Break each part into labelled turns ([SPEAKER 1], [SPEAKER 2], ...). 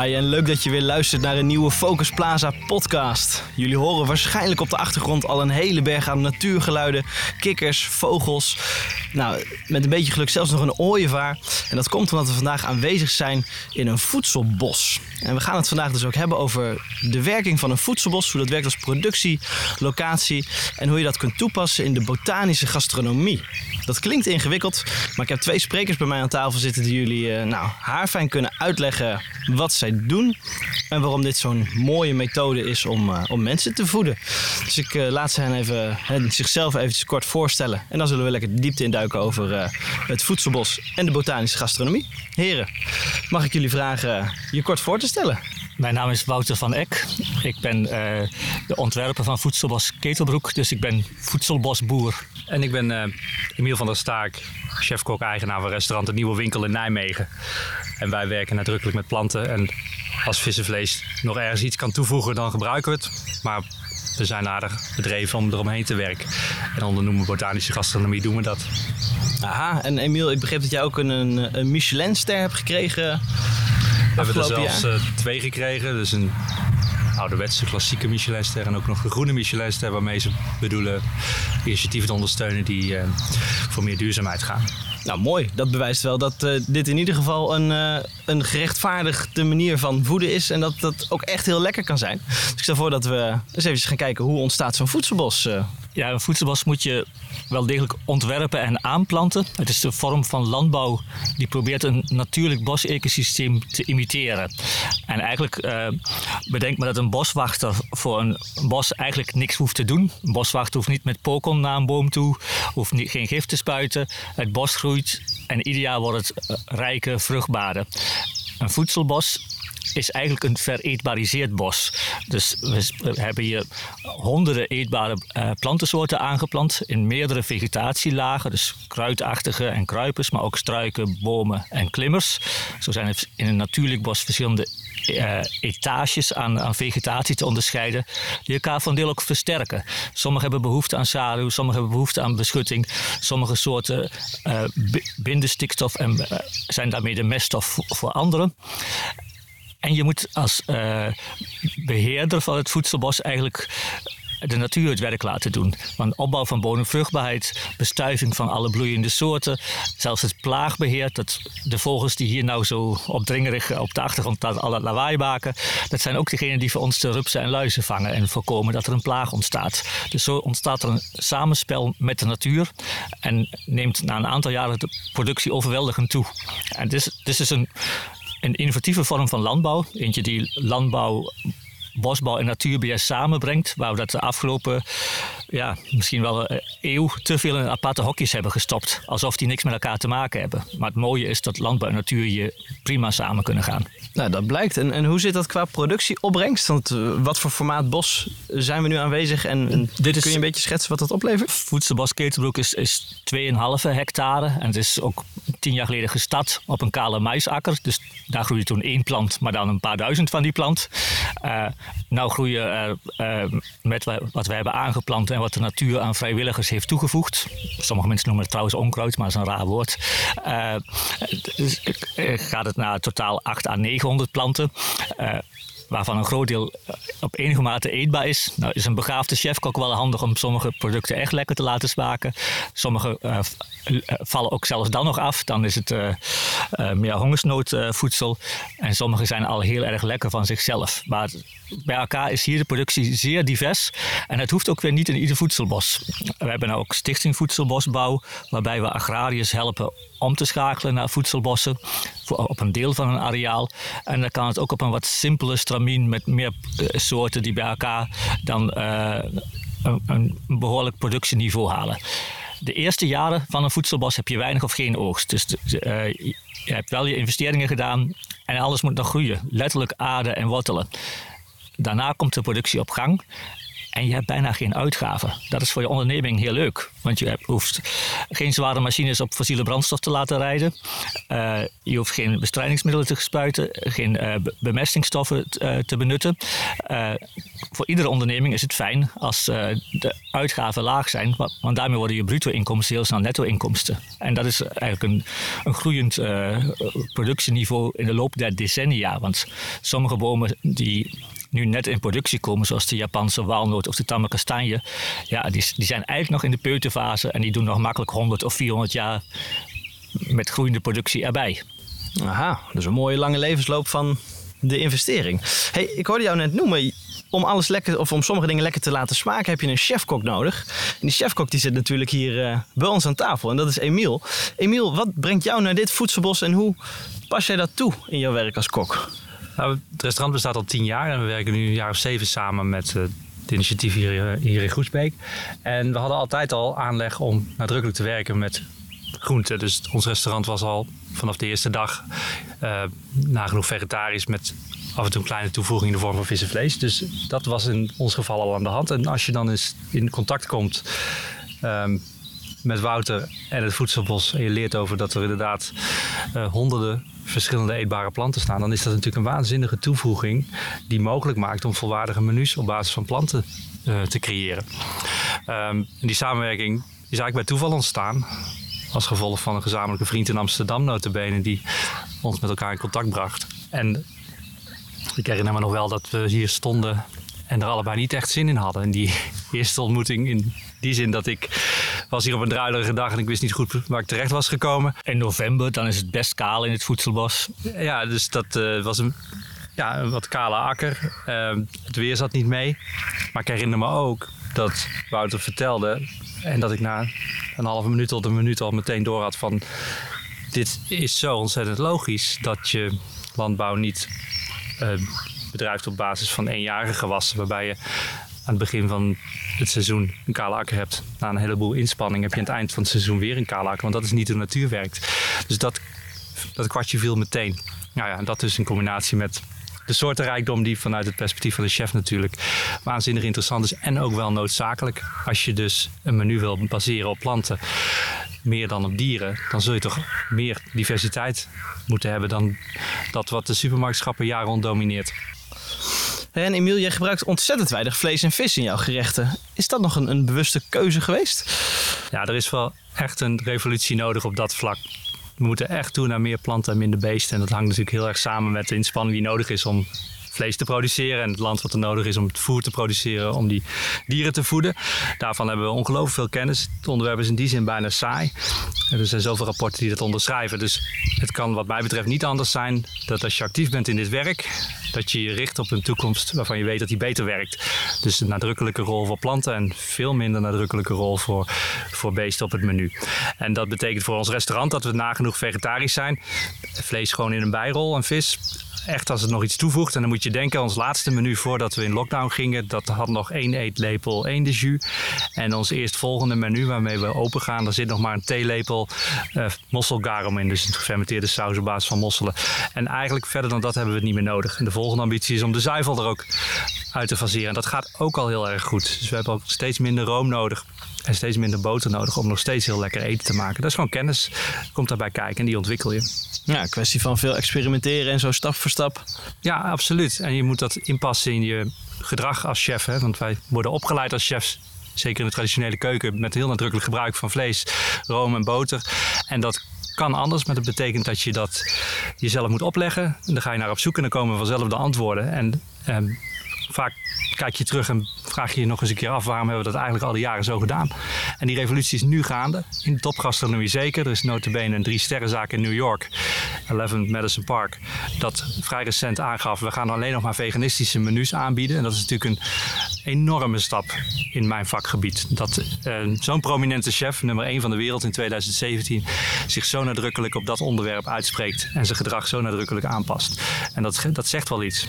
[SPEAKER 1] Hi en leuk dat je weer luistert naar een nieuwe Focus Plaza podcast. Jullie horen waarschijnlijk op de achtergrond al een hele berg aan natuurgeluiden, kikkers, vogels. Nou, met een beetje geluk zelfs nog een ooievaar. En dat komt omdat we vandaag aanwezig zijn in een voedselbos. En we gaan het vandaag dus ook hebben over de werking van een voedselbos, hoe dat werkt als productie, locatie en hoe je dat kunt toepassen in de botanische gastronomie. Dat klinkt ingewikkeld, maar ik heb twee sprekers bij mij aan tafel zitten die jullie uh, nou, haarfijn kunnen uitleggen wat zij doen en waarom dit zo'n mooie methode is om, uh, om mensen te voeden. Dus ik uh, laat ze hen even, hen zichzelf eventjes kort voorstellen en dan zullen we lekker diepte induiken over het voedselbos en de botanische gastronomie. Heren, mag ik jullie vragen je kort voor te stellen?
[SPEAKER 2] Mijn naam is Wouter van Eck. Ik ben de ontwerper van Voedselbos Ketelbroek, dus ik ben voedselbosboer.
[SPEAKER 3] En ik ben uh, Emiel van der Staak, chef-kok-eigenaar van restaurant De Nieuwe Winkel in Nijmegen. En wij werken nadrukkelijk met planten. En als vissenvlees nog ergens iets kan toevoegen, dan gebruiken we het. Maar we zijn aardig bedreven om eromheen te werken. En onder noemen botanische gastronomie doen we dat.
[SPEAKER 1] Aha, en Emiel, ik begreep dat jij ook een, een Michelinster hebt gekregen.
[SPEAKER 3] We hebben er zelfs uh, twee gekregen. Dus een ouderwetse klassieke Michelinster en ook nog de groene Michelinster waarmee ze bedoelen initiatieven te ondersteunen die uh, voor meer duurzaamheid gaan.
[SPEAKER 1] Nou, mooi. Dat bewijst wel dat uh, dit in ieder geval een, uh, een gerechtvaardigde manier van voeden is. En dat dat ook echt heel lekker kan zijn. Dus ik stel voor dat we eens even gaan kijken hoe ontstaat zo'n voedselbos.
[SPEAKER 2] Ja, een voedselbos moet je wel degelijk ontwerpen en aanplanten. Het is de vorm van landbouw die probeert een natuurlijk bosecosysteem te imiteren. En eigenlijk uh, bedenk maar dat een boswachter voor een bos eigenlijk niks hoeft te doen. Een boswachter hoeft niet met pokon naar een boom toe, hoeft niet, geen gif te spuiten. Het bos groeit en ieder jaar wordt het rijke, vruchtbare. Een voedselbos is eigenlijk een vereetbariseerd bos. Dus we hebben hier honderden eetbare uh, plantensoorten aangeplant in meerdere vegetatielagen. Dus kruidachtige en kruipers, maar ook struiken, bomen en klimmers. Zo zijn er in een natuurlijk bos verschillende uh, etages aan, aan, vegetatie te onderscheiden, die elkaar van deel ook versterken. Sommige hebben behoefte aan schaduw, sommige hebben behoefte aan beschutting. Sommige soorten uh, binden stikstof en zijn daarmee de meststof voor anderen. En je moet als uh, beheerder van het voedselbos eigenlijk de natuur het werk laten doen. Want opbouw van bodemvruchtbaarheid, bestuiving van alle bloeiende soorten, zelfs het plaagbeheer, dat de vogels die hier nou zo opdringerig op de achtergrond al het lawaai maken, dat zijn ook degenen die voor ons de rupsen en luizen vangen en voorkomen dat er een plaag ontstaat. Dus zo ontstaat er een samenspel met de natuur en neemt na een aantal jaren de productie overweldigend toe. En dit is, dit is een een innovatieve vorm van landbouw. Eentje die landbouw, bosbouw en natuurbeheer samenbrengt. Waar we dat de afgelopen, ja, misschien wel een eeuw te veel in aparte hokjes hebben gestopt. Alsof die niks met elkaar te maken hebben. Maar het mooie is dat landbouw en natuur je prima samen kunnen gaan.
[SPEAKER 1] Nou, dat blijkt. En, en hoe zit dat qua productieopbrengst? Want uh, wat voor formaat bos zijn we nu aanwezig? En, en Dit is, kun je een beetje schetsen wat dat oplevert?
[SPEAKER 2] Voedselbos Ketelbroek is, is 2,5 hectare. En het is ook tien jaar geleden gestart op een kale maisakker. Dus daar groeide toen één plant, maar dan een paar duizend van die plant. Uh, nou groeien er uh, met wat we hebben aangeplant en wat de natuur aan vrijwilligers heeft toegevoegd. Sommige mensen noemen het trouwens onkruid, maar dat is een raar woord. Uh, gaat het naar totaal 8 à 900 planten. Waarvan een groot deel op enige mate eetbaar is. Nou is een begaafde chefkok wel handig om sommige producten echt lekker te laten smaken. Sommige uh, vallen ook zelfs dan nog af. Dan is het uh, meer hongersnoodvoedsel. en sommige zijn al heel erg lekker van zichzelf. Maar bij elkaar is hier de productie zeer divers. En het hoeft ook weer niet in ieder voedselbos. We hebben nou ook Stichting Voedselbosbouw, waarbij we agrariërs helpen om te schakelen naar voedselbossen op een deel van een areaal. En dan kan het ook op een wat simpele met meer uh, soorten die bij elkaar dan uh, een, behoorlijk productieniveau halen. De eerste jaren van een voedselbos heb je weinig of geen oogst. Dus uh, je hebt wel je investeringen gedaan en alles moet nog groeien. Letterlijk aarde en wortelen. Daarna komt de productie op gang. En je hebt bijna geen uitgaven. Dat is voor je onderneming heel leuk. Want je hoeft geen zware machines op fossiele brandstof te laten rijden. Uh, je hoeft geen bestrijdingsmiddelen te spuiten. Geen uh, bemestingsstoffen uh, te benutten. voor iedere onderneming is het fijn als de uitgaven laag zijn. Want daarmee worden je bruto inkomsten heel snel netto inkomsten. En dat is eigenlijk een, een groeiend productieniveau in de loop der decennia. Want sommige bomen die nu net in productie komen, zoals de Japanse walnoot of de tamme kastanje, ja, die, die zijn eigenlijk nog in de peuterfase en die doen nog makkelijk 100 of 400 jaar met groeiende productie erbij.
[SPEAKER 1] Aha, dus een mooie lange levensloop van de investering. Hey, ik hoorde jou net noemen, om alles lekker, of om sommige dingen lekker te laten smaken, heb je een chefkok nodig. En die chefkok die zit natuurlijk hier uh, bij ons aan tafel en dat is Emiel. Emiel, wat brengt jou naar dit voedselbos en hoe pas jij dat toe in jouw werk als kok?
[SPEAKER 3] Nou, het restaurant bestaat al tien jaar en we werken nu een jaar of zeven samen met uh, het initiatief hier, eh, hier in Goesbeek. En we hadden altijd al aanleg om nadrukkelijk te werken met groenten. Dus ons restaurant was al vanaf de eerste dag uh, nagenoeg vegetarisch met af en toe een kleine toevoeging in de vorm van vis en vlees. Dus dat was in ons geval al aan de hand. En als je dan eens in contact komt um, met Wouter en het voedselbos en je leert over dat er inderdaad honderden verschillende eetbare planten staan, dan is dat natuurlijk een waanzinnige toevoeging die mogelijk maakt om volwaardige menus op basis van planten uh, te creëren. Um, die samenwerking is eigenlijk bij toeval ontstaan. Als gevolg van een gezamenlijke vriend in Amsterdam, notabene, die ons met elkaar in contact bracht. En ik herinner me nog wel dat we hier stonden en er allebei niet echt zin in hadden. En die eerste ontmoeting in die zin dat ik was hier op een druilerige dag en ik wist niet goed waar ik terecht was gekomen.
[SPEAKER 2] In november, dan is het best kaal in het voedselbos.
[SPEAKER 3] Ja, dus dat uh, was een, ja, een wat kale akker. Uh, het weer zat niet mee. Maar ik herinner me ook dat Wouter vertelde en dat ik na een halve minuut tot een minuut al meteen door had van dit is zo ontzettend logisch dat je landbouw niet uh, bedrijft op basis van eenjarige gewassen, waarbij je aan het begin van het seizoen een kale akker hebt. Na een heleboel inspanning heb je aan het eind van het seizoen weer een kale akker. Want dat is niet hoe natuur werkt. Dus dat, dat kwartje viel meteen. Nou ja, en dat dus in combinatie met de soortenrijkdom die vanuit het perspectief van de chef natuurlijk waanzinnig interessant is. En ook wel noodzakelijk. Als je dus een menu wil baseren op planten meer dan op dieren, dan zul je toch meer diversiteit moeten hebben dan dat wat de supermarktschappen jaren rond domineert.
[SPEAKER 1] En Emiel, jij gebruikt ontzettend weinig vlees en vis in jouw gerechten. Is dat nog een, een bewuste keuze geweest?
[SPEAKER 3] Ja, er is wel echt een revolutie nodig op dat vlak. We moeten echt toe naar meer planten en minder beesten. En dat hangt natuurlijk heel erg samen met de inspanning die nodig is om vlees te produceren en het land wat er nodig is om het voer te produceren om die dieren te voeden. Daarvan hebben we ongelooflijk veel kennis. Het onderwerp is in die zin bijna saai. Er zijn zoveel rapporten die dat onderschrijven. Dus het kan wat mij betreft niet anders zijn dat als je actief bent in dit werk, dat je je richt op een toekomst waarvan je weet dat die beter werkt. Dus een nadrukkelijke rol voor planten en veel minder nadrukkelijke rol voor, voor beesten op het menu. En dat betekent voor ons restaurant dat we nagenoeg vegetarisch zijn. Vlees gewoon in een bijrol en vis echt als het nog iets toevoegt. En dan moet je denken, ons laatste menu voordat we in lockdown gingen, dat had nog één eetlepel één de jus. En ons eerstvolgende menu waarmee we open gaan, daar zit nog maar een theelepel uh, mosselgarum in. Dus een gefermenteerde saus op basis van mosselen. En eigenlijk verder dan dat hebben we het niet meer nodig. En de volgende ambitie is om de zuivel er ook uit te faseren. En dat gaat ook al heel erg goed. Dus we hebben ook steeds minder room nodig. En steeds minder boter nodig om nog steeds heel lekker eten te maken. Dat is gewoon kennis. Komt daarbij kijken en die ontwikkel je.
[SPEAKER 1] Ja, kwestie van veel experimenteren en zo stap voor stap.
[SPEAKER 3] Ja, absoluut. En je moet dat inpassen in je gedrag als chef. Hè? Want wij worden opgeleid als chefs zeker in de traditionele keuken, met heel nadrukkelijk gebruik van vlees, room en boter. En dat kan anders, maar dat betekent dat je dat jezelf moet opleggen. En dan ga je naar op zoek en dan komen vanzelf de antwoorden. En ehm, vaak kijk je terug en vraag je je nog eens een keer af waarom hebben we dat eigenlijk al die jaren zo gedaan. En die revolutie is nu gaande. In de topgastronomie zeker. Er is notabene een drie sterrenzaak in New York, 11 Madison Park, dat vrij recent aangaf we gaan alleen nog maar veganistische menus aanbieden. En dat is natuurlijk een enorme stap in mijn vakgebied. Dat uh, zo'n prominente chef, nummer 1 van de wereld in 2017, zich zo nadrukkelijk op dat onderwerp uitspreekt en zijn gedrag zo nadrukkelijk aanpast. En dat, dat zegt wel iets.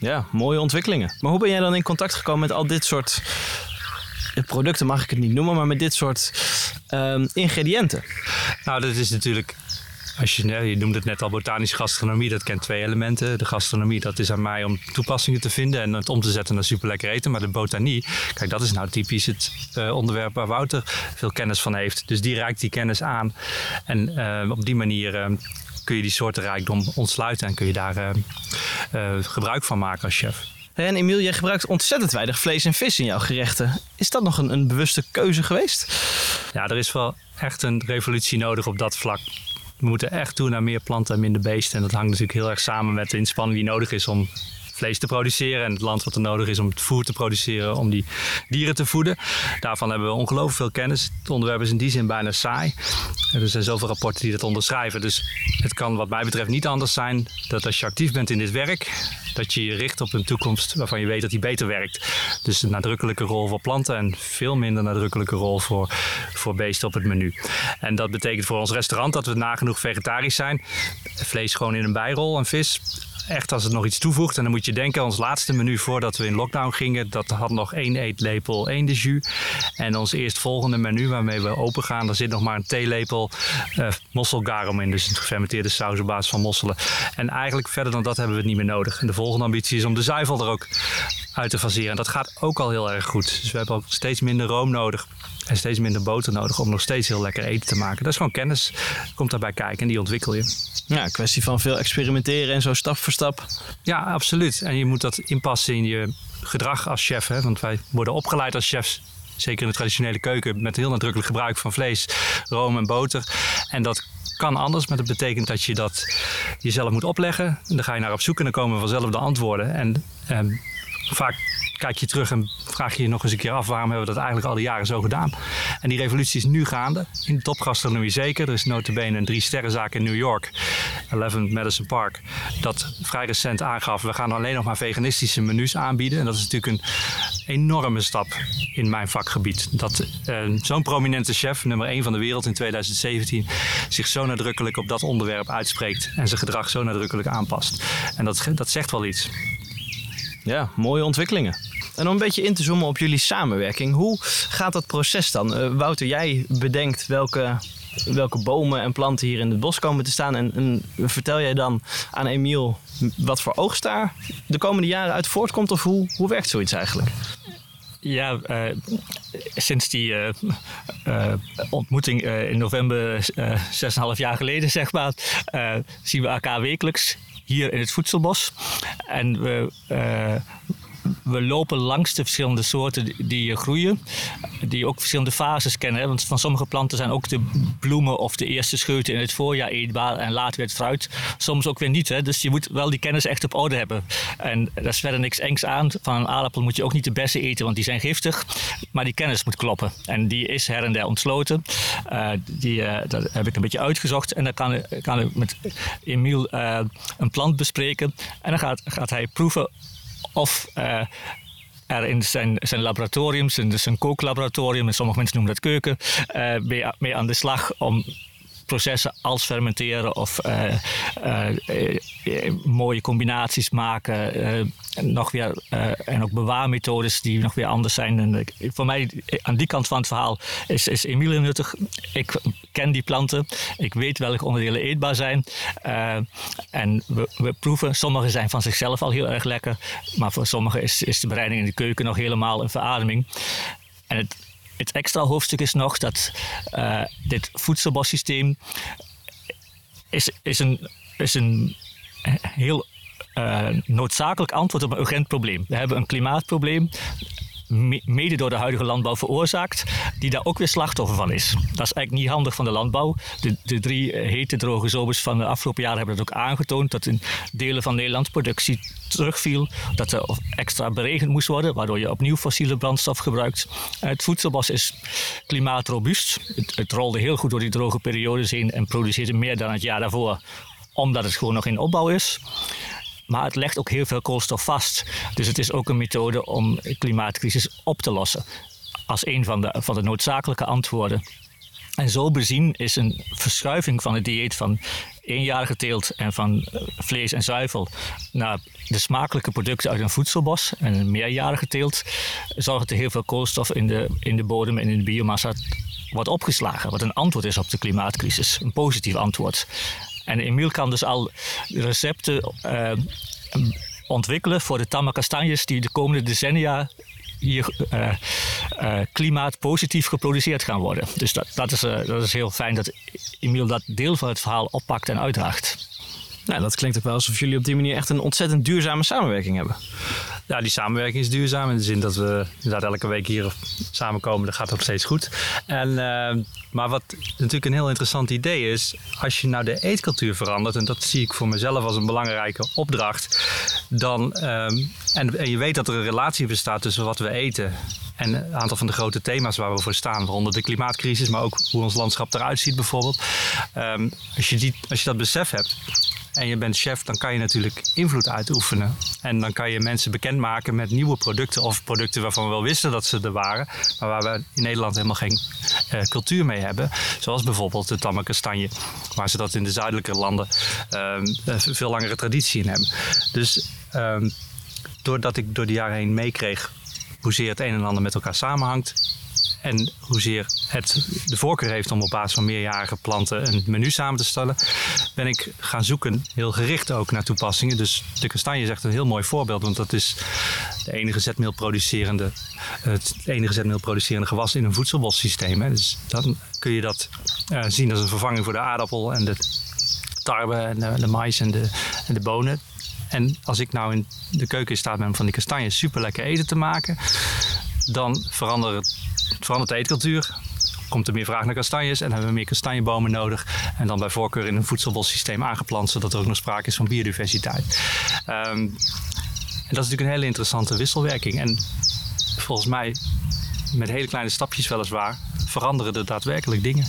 [SPEAKER 1] Ja, mooie ontwikkelingen. Maar hoe ben jij dan in contact gekomen met al dit soort producten, mag ik het niet noemen, maar met dit soort um, ingrediënten?
[SPEAKER 3] Nou, dat is natuurlijk Als je, je noemde het net al botanische gastronomie, dat kent twee elementen. De gastronomie, dat is aan mij om toepassingen te vinden en het om te zetten naar super lekker eten. Maar de botanie, kijk, dat is nou typisch het uh, onderwerp waar Wouter veel kennis van heeft. Dus die reikt die kennis aan. En op die manier uh, kun je die soortenrijkdom ontsluiten en kun je daar gebruik van maken als chef.
[SPEAKER 1] En Emiel, jij gebruikt ontzettend weinig vlees en vis in jouw gerechten. Is dat nog een, een bewuste keuze geweest?
[SPEAKER 3] Ja, er is wel echt een revolutie nodig op dat vlak. We moeten echt toe naar meer planten en minder beesten. En dat hangt natuurlijk heel erg samen met de inspanning die nodig is om vlees te produceren en het land wat er nodig is om het voer te produceren om die dieren te voeden. Daarvan hebben we ongelooflijk veel kennis. Het onderwerp is in die zin bijna saai. Er zijn zoveel rapporten die dat onderschrijven. Dus het kan wat mij betreft niet anders zijn dat als je actief bent in dit werk, dat je je richt op een toekomst waarvan je weet dat die beter werkt. Dus een nadrukkelijke rol voor planten en veel minder nadrukkelijke rol voor, voor beesten op het menu. En dat betekent voor ons restaurant dat we nagenoeg vegetarisch zijn. Vlees gewoon in een bijrol en vis echt als het nog iets toevoegt. En dan moet je denken, ons laatste menu voordat we in lockdown gingen, dat had nog één eetlepel één de jus. En ons eerstvolgende menu waarmee we open gaan, daar zit nog maar een theelepel uh, mosselgarum in. Dus een gefermenteerde saus op basis van mosselen. En eigenlijk verder dan dat hebben we het niet meer nodig. En de volgende ambitie is om de zuivel er ook uit te faseren. En dat gaat ook al heel erg goed. Dus we hebben ook steeds minder room nodig. En steeds minder boter nodig om nog steeds heel lekker eten te maken. Dat is gewoon kennis. Komt daarbij kijken en die ontwikkel je.
[SPEAKER 1] Ja, kwestie van veel experimenteren en zo stap voor stap.
[SPEAKER 3] Ja, absoluut. En je moet dat inpassen in je gedrag als chef. Hè? Want wij worden opgeleid als chefs zeker in de traditionele keuken, met heel nadrukkelijk gebruik van vlees, room en boter. En dat kan anders, maar dat betekent dat je dat jezelf moet opleggen. En dan ga je naar op zoek en dan komen vanzelf de antwoorden. En eh, vaak kijk je terug en vraag je je nog eens een keer af waarom hebben we dat eigenlijk al die jaren zo gedaan. En die revolutie is nu gaande. In de topgastronomie zeker. Er is notabene een drie sterrenzaak in New York, 11 Madison Park, dat vrij recent aangaf we gaan alleen nog maar veganistische menus aanbieden. En dat is natuurlijk een enorme stap in mijn vakgebied. Dat uh, zo'n prominente chef, nummer 1 van de wereld in 2017, zich zo nadrukkelijk op dat onderwerp uitspreekt en zijn gedrag zo nadrukkelijk aanpast. En dat, dat zegt wel iets.
[SPEAKER 1] Ja, mooie ontwikkelingen. En om een beetje in te zoomen op jullie samenwerking, hoe gaat dat proces dan? Uh, Wouter, jij bedenkt welke, welke bomen en planten hier in het bos komen te staan. En, en vertel jij dan aan Emiel wat voor oogst daar de komende jaren uit voortkomt? Of hoe, hoe werkt zoiets eigenlijk?
[SPEAKER 2] Ja, uh, sinds die uh, ontmoeting in november, zes en half jaar geleden, zeg maar, zien we elkaar wekelijks hier in het voedselbos. En we, uh, we lopen langs de verschillende soorten die groeien, die ook verschillende fases kennen. Want van sommige planten zijn ook de bloemen of de eerste scheuten in het voorjaar eetbaar en later weer het fruit. Soms ook weer niet. Hè? Dus je moet wel die kennis echt op orde hebben. En daar is verder niks engs aan. Van een aardappel moet je ook niet de bessen eten, want die zijn giftig. Maar die kennis moet kloppen. En die is her en der ontsloten. Uh, die, uh, dat heb ik een beetje uitgezocht. En dan kan, kan ik met Emiel een plant bespreken. En dan gaat, gaat hij proeven of uh, er in zijn, zijn laboratorium, zijn, kooklaboratorium, en sommige mensen noemen dat keuken, mee, mee aan de slag om processen als fermenteren of uh, uh, mooie combinaties maken. nog weer, en ook bewaarmethodes die nog weer anders zijn. En, voor mij, aan die kant van het verhaal, is, is Emilie nuttig. Ik ken die planten. Ik weet welke onderdelen eetbaar zijn. en we, we, proeven. Sommige zijn van zichzelf al heel erg lekker. Maar voor sommige is, is de bereiding in de keuken nog helemaal een verademing. En het, het extra hoofdstuk is nog dat uh, dit voedselbossysteem is, is, een, is een heel uh, noodzakelijk antwoord op een urgent probleem. We hebben een klimaatprobleem mede door de huidige landbouw veroorzaakt, die daar ook weer slachtoffer van is. Dat is eigenlijk niet handig van de landbouw. De, de drie hete droge zomers van de afgelopen jaren hebben dat ook aangetoond, dat in delen van Nederland productie terugviel, dat er extra beregend moest worden, waardoor je opnieuw fossiele brandstof gebruikt. Het voedselbos is klimaatrobuust. Het, het rolde heel goed door die droge periodes heen en produceerde meer dan het jaar daarvoor, omdat het gewoon nog in opbouw is. Maar het legt ook heel veel koolstof vast. Dus het is ook een methode om de klimaatcrisis op te lossen. Als een van de, van de noodzakelijke antwoorden. En zo bezien is een verschuiving van het dieet van eenjarige teelt en van eh, vlees en zuivel naar de smakelijke producten uit een voedselbos en een meerjarige teelt, zorgt er heel veel koolstof in de, in de bodem en in de biomassa wordt opgeslagen. Wat een antwoord is op de klimaatcrisis. Een positief antwoord. En Emiel kan dus al recepten uh, ontwikkelen voor de tamme kastanjes die de komende decennia hier uh, uh, klimaatpositief geproduceerd gaan worden. Dus dat, dat, is, dat is heel fijn dat Emiel dat deel van het verhaal oppakt en uitdraagt.
[SPEAKER 1] Nou, dat klinkt ook wel alsof jullie op die manier echt een ontzettend duurzame samenwerking hebben.
[SPEAKER 3] Ja, die samenwerking is duurzaam in de zin dat we inderdaad elke week hier samenkomen. Dat gaat ook steeds goed. En, uh, maar wat natuurlijk een heel interessant idee is, als je nou de eetcultuur verandert, en dat zie ik voor mezelf als een belangrijke opdracht, dan, um, en, je weet dat er een relatie bestaat tussen wat we eten en een aantal van de grote thema's waar we voor staan, waaronder de klimaatcrisis, maar ook hoe ons landschap eruit ziet bijvoorbeeld. Um, als, je die, als je dat besef hebt, en je bent chef, dan kan je natuurlijk invloed uitoefenen. En dan kan je mensen bekendmaken met nieuwe producten of producten waarvan we wel wisten dat ze er waren, maar waar we in Nederland helemaal geen uh, cultuur mee hebben. Zoals bijvoorbeeld de tamme kastanje, waar ze dat in de zuidelijke landen uh, veel langere traditie in hebben. Dus uh, doordat ik door de jaren heen meekreeg hoezeer het een en ander met elkaar samenhangt, en hoezeer het de voorkeur heeft om op basis van meerjarige planten een menu samen te stellen, ben ik gaan zoeken, heel gericht ook naar toepassingen. Dus de kastanje is echt een heel mooi voorbeeld, want dat is de enige zetmeelproducerende, het enige zetmeelproducerende gewas in een voedselbossysteem. Hè. Dus dan kun je dat uh, zien als een vervanging voor de aardappel en de tarwe en de, de mais en de, en de bonen. En als ik nou in de keuken staat ben om van die kastanjes super lekker eten te maken, dan verandert, verandert de eetcultuur. Komt er meer vraag naar kastanjes en hebben we meer kastanjebomen nodig. En dan bij voorkeur in een voedselbossysteem aangeplant, zodat er ook nog sprake is van biodiversiteit. Um, en dat is natuurlijk een hele interessante wisselwerking. En volgens mij, met hele kleine stapjes weliswaar, veranderen er daadwerkelijk dingen.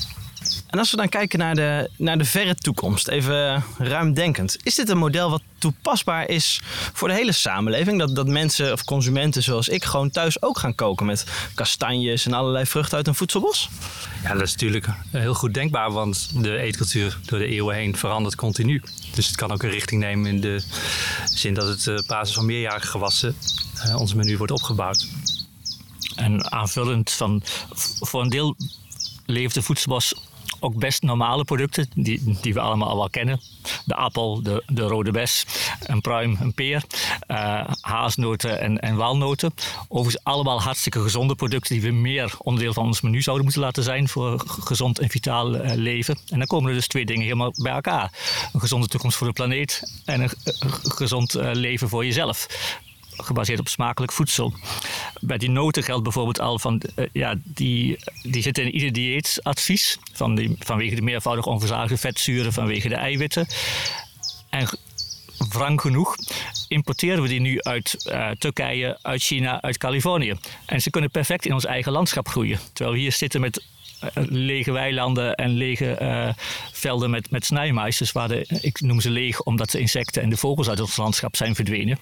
[SPEAKER 1] En als we dan kijken naar de, naar de verre toekomst, even ruimdenkend. Is dit een model wat toepasbaar is voor de hele samenleving? Dat, dat mensen of consumenten zoals ik gewoon thuis ook gaan koken met kastanjes en allerlei vruchten uit een voedselbos?
[SPEAKER 3] Ja, dat is natuurlijk heel goed denkbaar, want de eetcultuur door de eeuwen heen verandert continu. Dus het kan ook een richting nemen in de zin dat het op basis van meerjarige gewassen uh, ons menu wordt opgebouwd.
[SPEAKER 2] En aanvullend van voor een deel leeft de voedselbos ook best normale producten die, die we allemaal al wel kennen. De appel, de, de rode bes, een pruim, een peer, uh, haasnoten en, en walnoten. Overigens allemaal hartstikke gezonde producten die we meer onderdeel van ons menu zouden moeten laten zijn voor gezond en vitaal uh, leven. En dan komen er dus twee dingen helemaal bij elkaar. Een gezonde toekomst voor de planeet en een, een gezond leven voor jezelf gebaseerd op smakelijk voedsel. Bij die noten geldt bijvoorbeeld al van, uh, ja, die, die zitten in ieder dieetadvies. Van die, vanwege de meervoudig onverzadigde vetzuren, vanwege de eiwitten. En wrang genoeg importeren we die nu uit uh, Turkije, uit China, uit Californië. En ze kunnen perfect in ons eigen landschap groeien. Terwijl we hier zitten met lege weilanden en lege uh, velden met, met waar de, ik noem ze leeg omdat de insecten en de vogels uit ons landschap zijn verdwenen.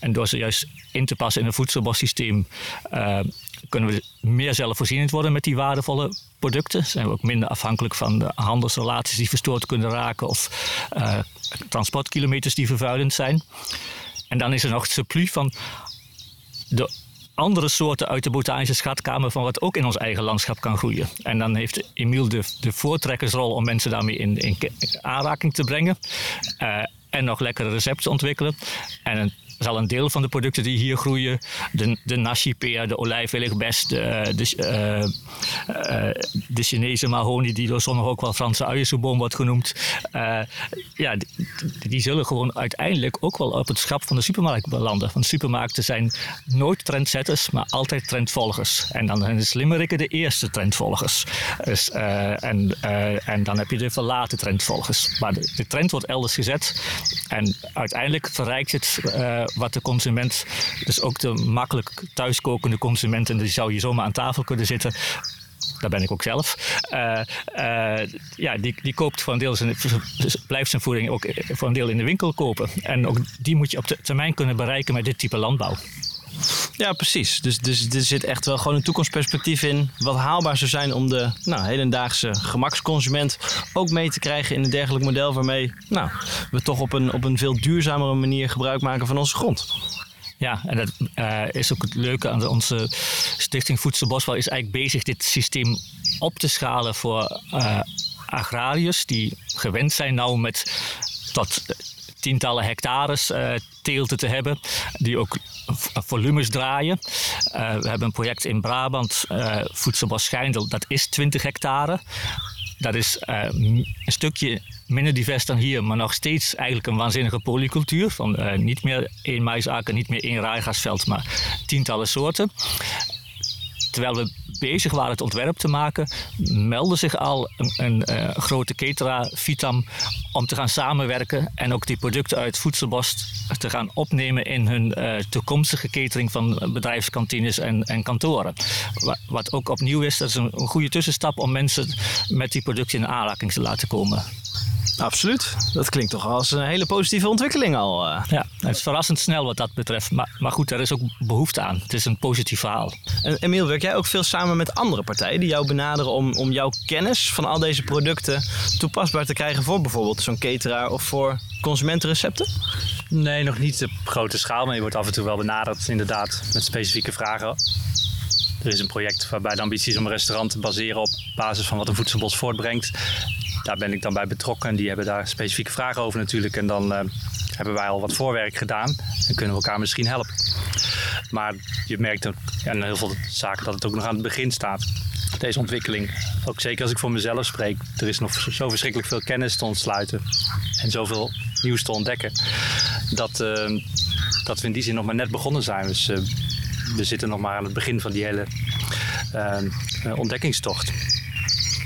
[SPEAKER 2] En door ze juist in te passen in een voedselbossysteem uh, kunnen we meer zelfvoorzienend worden met die waardevolle producten. Zijn we ook minder afhankelijk van de handelsrelaties die verstoord kunnen raken of transportkilometers die vervuilend zijn. En dan is er nog het surplus van de andere soorten uit de botanische schatkamer van wat ook in ons eigen landschap kan groeien. En dan heeft Emiel de, de voortrekkersrol om mensen daarmee in, in aanraking te brengen. Uh, en nog lekkere recepten ontwikkelen. En een zal een deel van de producten die hier groeien, de, de nasi-peer, de olijfwilligbest, de, de, uh, uh, de Chinese mahonie, die door sommigen ook wel Franse uiensoeboom wordt genoemd, ja, die, zullen gewoon uiteindelijk ook wel op het schap van de supermarkt belanden. Want supermarkten zijn nooit trendsetters, maar altijd trendvolgers. En dan zijn de slimmerikken de eerste trendvolgers. Dus, en, en dan heb je de verlaten trendvolgers. Maar de trend wordt elders gezet en uiteindelijk verrijkt het wat de consument, dus ook de makkelijk thuiskokende consument, en die zou je zomaar aan tafel kunnen zitten. Daar ben ik ook zelf. Uh, uh, ja, die, die koopt voor een deel zijn, blijft zijn voeding ook voor een deel in de winkel kopen. En ook die moet je op de termijn kunnen bereiken met dit type landbouw.
[SPEAKER 1] Ja, precies. Dus, dus er zit echt wel gewoon een toekomstperspectief in. Wat haalbaar zou zijn om de nou, hedendaagse gemaksconsument ook mee te krijgen in een dergelijk model. Waarmee nou, we toch op een, op een veel duurzamere manier gebruik maken van onze grond.
[SPEAKER 2] Ja, en dat uh, is ook het leuke aan onze Stichting Voedselbosbouw is eigenlijk bezig dit systeem op te schalen voor uh, agrariërs die gewend zijn nou met tot tientallen hectares uh, teelten te hebben, die ook volumes draaien. Uh, we hebben een project in Brabant, uh, Voedselbos Schijndel, dat is 20 hectare. Dat is een stukje minder divers dan hier, maar nog steeds eigenlijk een waanzinnige polycultuur. Van niet meer één maisakker, niet meer één raaigasveld, maar tientallen soorten terwijl we bezig waren het ontwerp te maken, meldde zich al een, een uh, grote catera, Vitam, om te gaan samenwerken en ook die producten uit Voedselbos te gaan opnemen in hun uh, toekomstige catering van bedrijfskantines en, en kantoren. Wat ook opnieuw is, dat is een, een goede tussenstap om mensen met die producten in aanraking te laten komen.
[SPEAKER 1] Absoluut. Dat klinkt toch als een hele positieve ontwikkeling al. Uh.
[SPEAKER 2] Ja, het is verrassend snel wat dat betreft. Maar, maar goed, er is ook behoefte aan. Het is een positief verhaal.
[SPEAKER 1] En Emiel, werk jij ook veel samen met andere partijen die jou benaderen om, om jouw kennis van al deze producten toepasbaar te krijgen voor bijvoorbeeld zo'n cateraar of voor consumentenrecepten?
[SPEAKER 3] Nee, nog niet op grote schaal. Maar je wordt af en toe wel benaderd, inderdaad, met specifieke vragen. Er is een project waarbij de ambitie is om een restaurant te baseren op basis van wat een voedselbos voortbrengt daar ben ik dan bij betrokken. En die hebben daar specifieke vragen over natuurlijk. En dan uh, hebben wij al wat voorwerk gedaan en kunnen we elkaar misschien helpen. Maar je merkt ook in heel veel zaken dat het ook nog aan het begin staat. Deze ontwikkeling. Ook zeker als ik voor mezelf spreek. Er is nog zo verschrikkelijk veel kennis te ontsluiten. En zoveel nieuws te ontdekken. Dat, uh, dat we in die zin nog maar net begonnen zijn. Dus uh, we zitten nog maar aan het begin van die hele ontdekkingstocht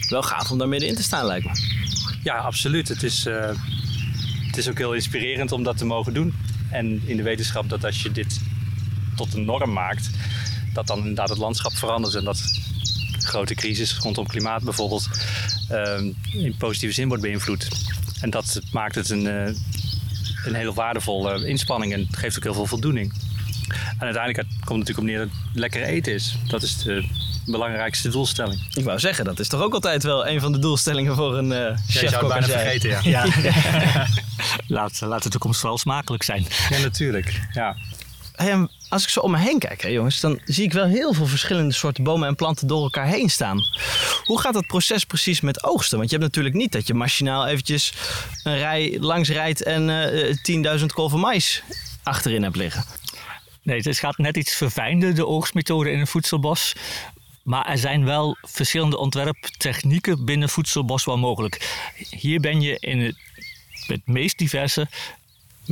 [SPEAKER 1] wel gaaf om daar middenin te staan, lijkt me.
[SPEAKER 3] Ja, absoluut. Het is, uh, het is ook heel inspirerend om dat te mogen doen. En in de wetenschap dat als je dit tot een norm maakt, dat dan inderdaad het landschap verandert en dat grote crisis rondom klimaat bijvoorbeeld uh, in positieve zin wordt beïnvloed. En dat maakt het een, uh, een heel waardevolle inspanning en het geeft ook heel veel voldoening. En uiteindelijk komt het natuurlijk op neer dat het lekker eten is. Dat is de, belangrijkste doelstelling.
[SPEAKER 1] Ik wou zeggen, dat is toch ook altijd wel een van de doelstellingen voor een uh, chef
[SPEAKER 3] Je zou het bijna vergeten, ja. ja.
[SPEAKER 2] laat, laat de toekomst vooral smakelijk zijn.
[SPEAKER 3] Ja, natuurlijk. Ja.
[SPEAKER 1] Hey, als ik zo om me heen kijk, hè, jongens, dan zie ik wel heel veel verschillende soorten bomen en planten door elkaar heen staan. Hoe gaat dat proces precies met oogsten? Want je hebt natuurlijk niet dat je machinaal eventjes een rij langs rijdt en uh, eh, 10.000 kolven mais achterin hebt liggen.
[SPEAKER 2] Nee, het gaat net iets verfijnder, de oogstmethode in een voedselbos. Maar er zijn wel verschillende ontwerptechnieken binnen voedselbos wel mogelijk. Hier ben je in het, het meest diverse,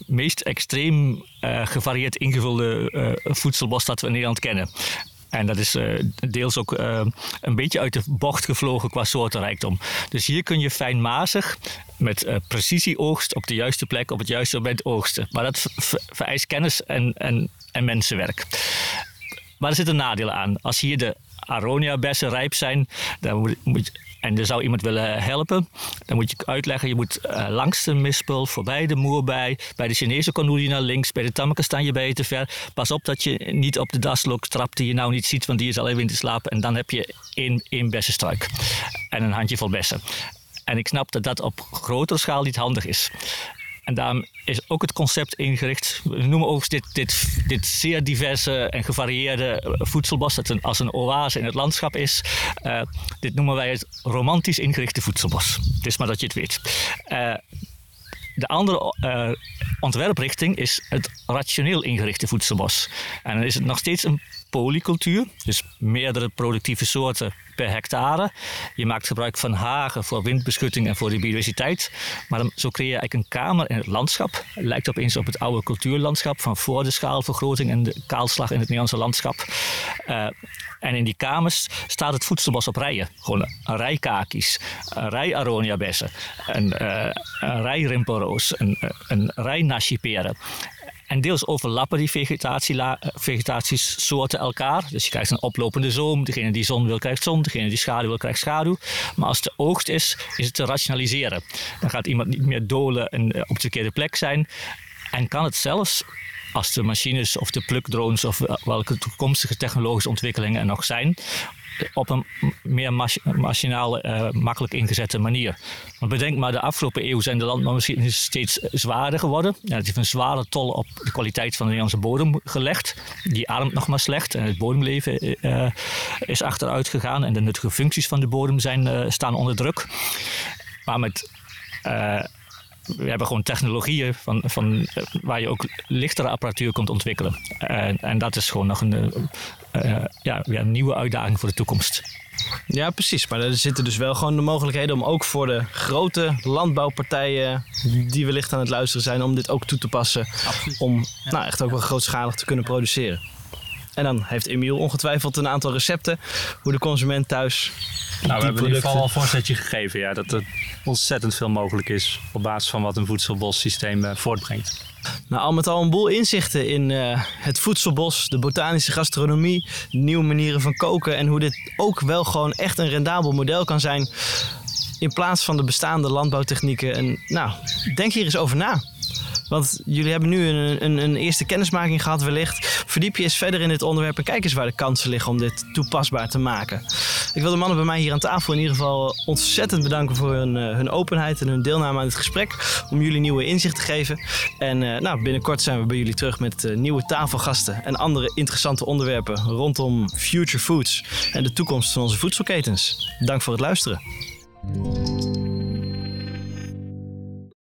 [SPEAKER 2] meest extreem uh, gevarieerd ingevulde uh, voedselbos dat we in Nederland kennen. En dat is uh, deels ook een beetje uit de bocht gevlogen qua soortenrijkdom. Dus hier kun je fijnmazig met uh, precisieoogst op de juiste plek op het juiste moment oogsten. Maar dat vereist kennis en, en, en mensenwerk. Maar er zitten nadelen aan. Als hier de aronia-bessen rijp zijn, dan moet, en er zou iemand willen helpen, dan moet je uitleggen: je moet uh, langs de mispel, voorbij de moerbij, bij de Chinese konoelie naar links, bij de tammeke staan je bij je te ver. Pas op dat je niet op de daslok trapt die je nou niet ziet, want die is al even in te slapen. En dan heb je één, één bessenstruik en een handjevol bessen. En ik snap dat dat op grotere schaal niet handig is. En daarom is ook het concept ingericht. We noemen ook dit, dit, dit zeer diverse en gevarieerde voedselbos, dat als een oase in het landschap is. Uh, dit noemen wij het romantisch ingerichte voedselbos. Het is maar dat je het weet. Uh, de andere uh, ontwerprichting is het rationeel ingerichte voedselbos. En dan is het nog steeds een polycultuur, dus meerdere productieve soorten per hectare. Je maakt gebruik van hagen voor windbeschutting en voor de biodiversiteit. Maar zo creëer je eigenlijk een kamer in het landschap. Lijkt opeens op het oude cultuurlandschap van voor de schaalvergroting en de kaalslag in het Nederlandse landschap. Uh, en in die kamers staat het voedselbos op rijen. Gewoon een rij kakies, een rij aroniabessen, een, uh, een rij rimpelroos, een, een rij nashiperen. En deels overlappen die vegetatie, vegetatiesoorten elkaar. Dus je krijgt een oplopende zoom. Degene die zon wil, krijgt zon. Degene die schaduw wil, krijgt schaduw. Maar als de oogst is, is het te rationaliseren. Dan gaat iemand niet meer dolen en eh, op de verkeerde plek zijn. En kan het zelfs als de machines of de plukdrones of welke toekomstige technologische ontwikkelingen er nog zijn, op een meer machinaal, uh, makkelijk ingezette manier. Want bedenk maar, de afgelopen eeuw zijn de landbouwmachines steeds zwaarder geworden. Ja, het heeft een zware tol op de kwaliteit van de Nederlandse bodem gelegd. Die ademt nog maar slecht en het bodemleven uh, is achteruit gegaan. En de nuttige functies van de bodem zijn, staan onder druk. Maar met we hebben gewoon technologieën van, van, waar je ook lichtere apparatuur kunt ontwikkelen. En, en dat is gewoon nog een, uh, ja, een nieuwe uitdaging voor de toekomst.
[SPEAKER 1] Ja, precies. Maar er zitten dus wel gewoon de mogelijkheden om ook voor de grote landbouwpartijen die wellicht aan het luisteren zijn, om dit ook toe te passen. Absoluut. Om nou, echt ook wel grootschalig te kunnen produceren. En dan heeft Emiel ongetwijfeld een aantal recepten hoe de consument thuis.
[SPEAKER 3] Nou, we hebben in ieder geval al een voorzetje gegeven. Ja, dat er ontzettend veel mogelijk is op basis van wat een voedselbossysteem uh, voortbrengt.
[SPEAKER 1] Nou, al met al een boel inzichten in uh, het voedselbos, de botanische gastronomie, nieuwe manieren van koken en hoe dit ook wel gewoon echt een rendabel model kan zijn in plaats van de bestaande landbouwtechnieken. En nou, denk hier eens over na. Want jullie hebben nu een, een, een, eerste kennismaking gehad wellicht. Verdiep je eens verder in dit onderwerp en kijk eens waar de kansen liggen om dit toepasbaar te maken. Ik wil de mannen bij mij hier aan tafel in ieder geval ontzettend bedanken voor hun, uh, hun openheid en hun deelname aan het gesprek. Om jullie nieuwe inzicht te geven. En uh, nou, binnenkort zijn we bij jullie terug met uh, nieuwe tafelgasten en andere interessante onderwerpen rondom future foods en de toekomst van onze voedselketens. Dank voor het luisteren.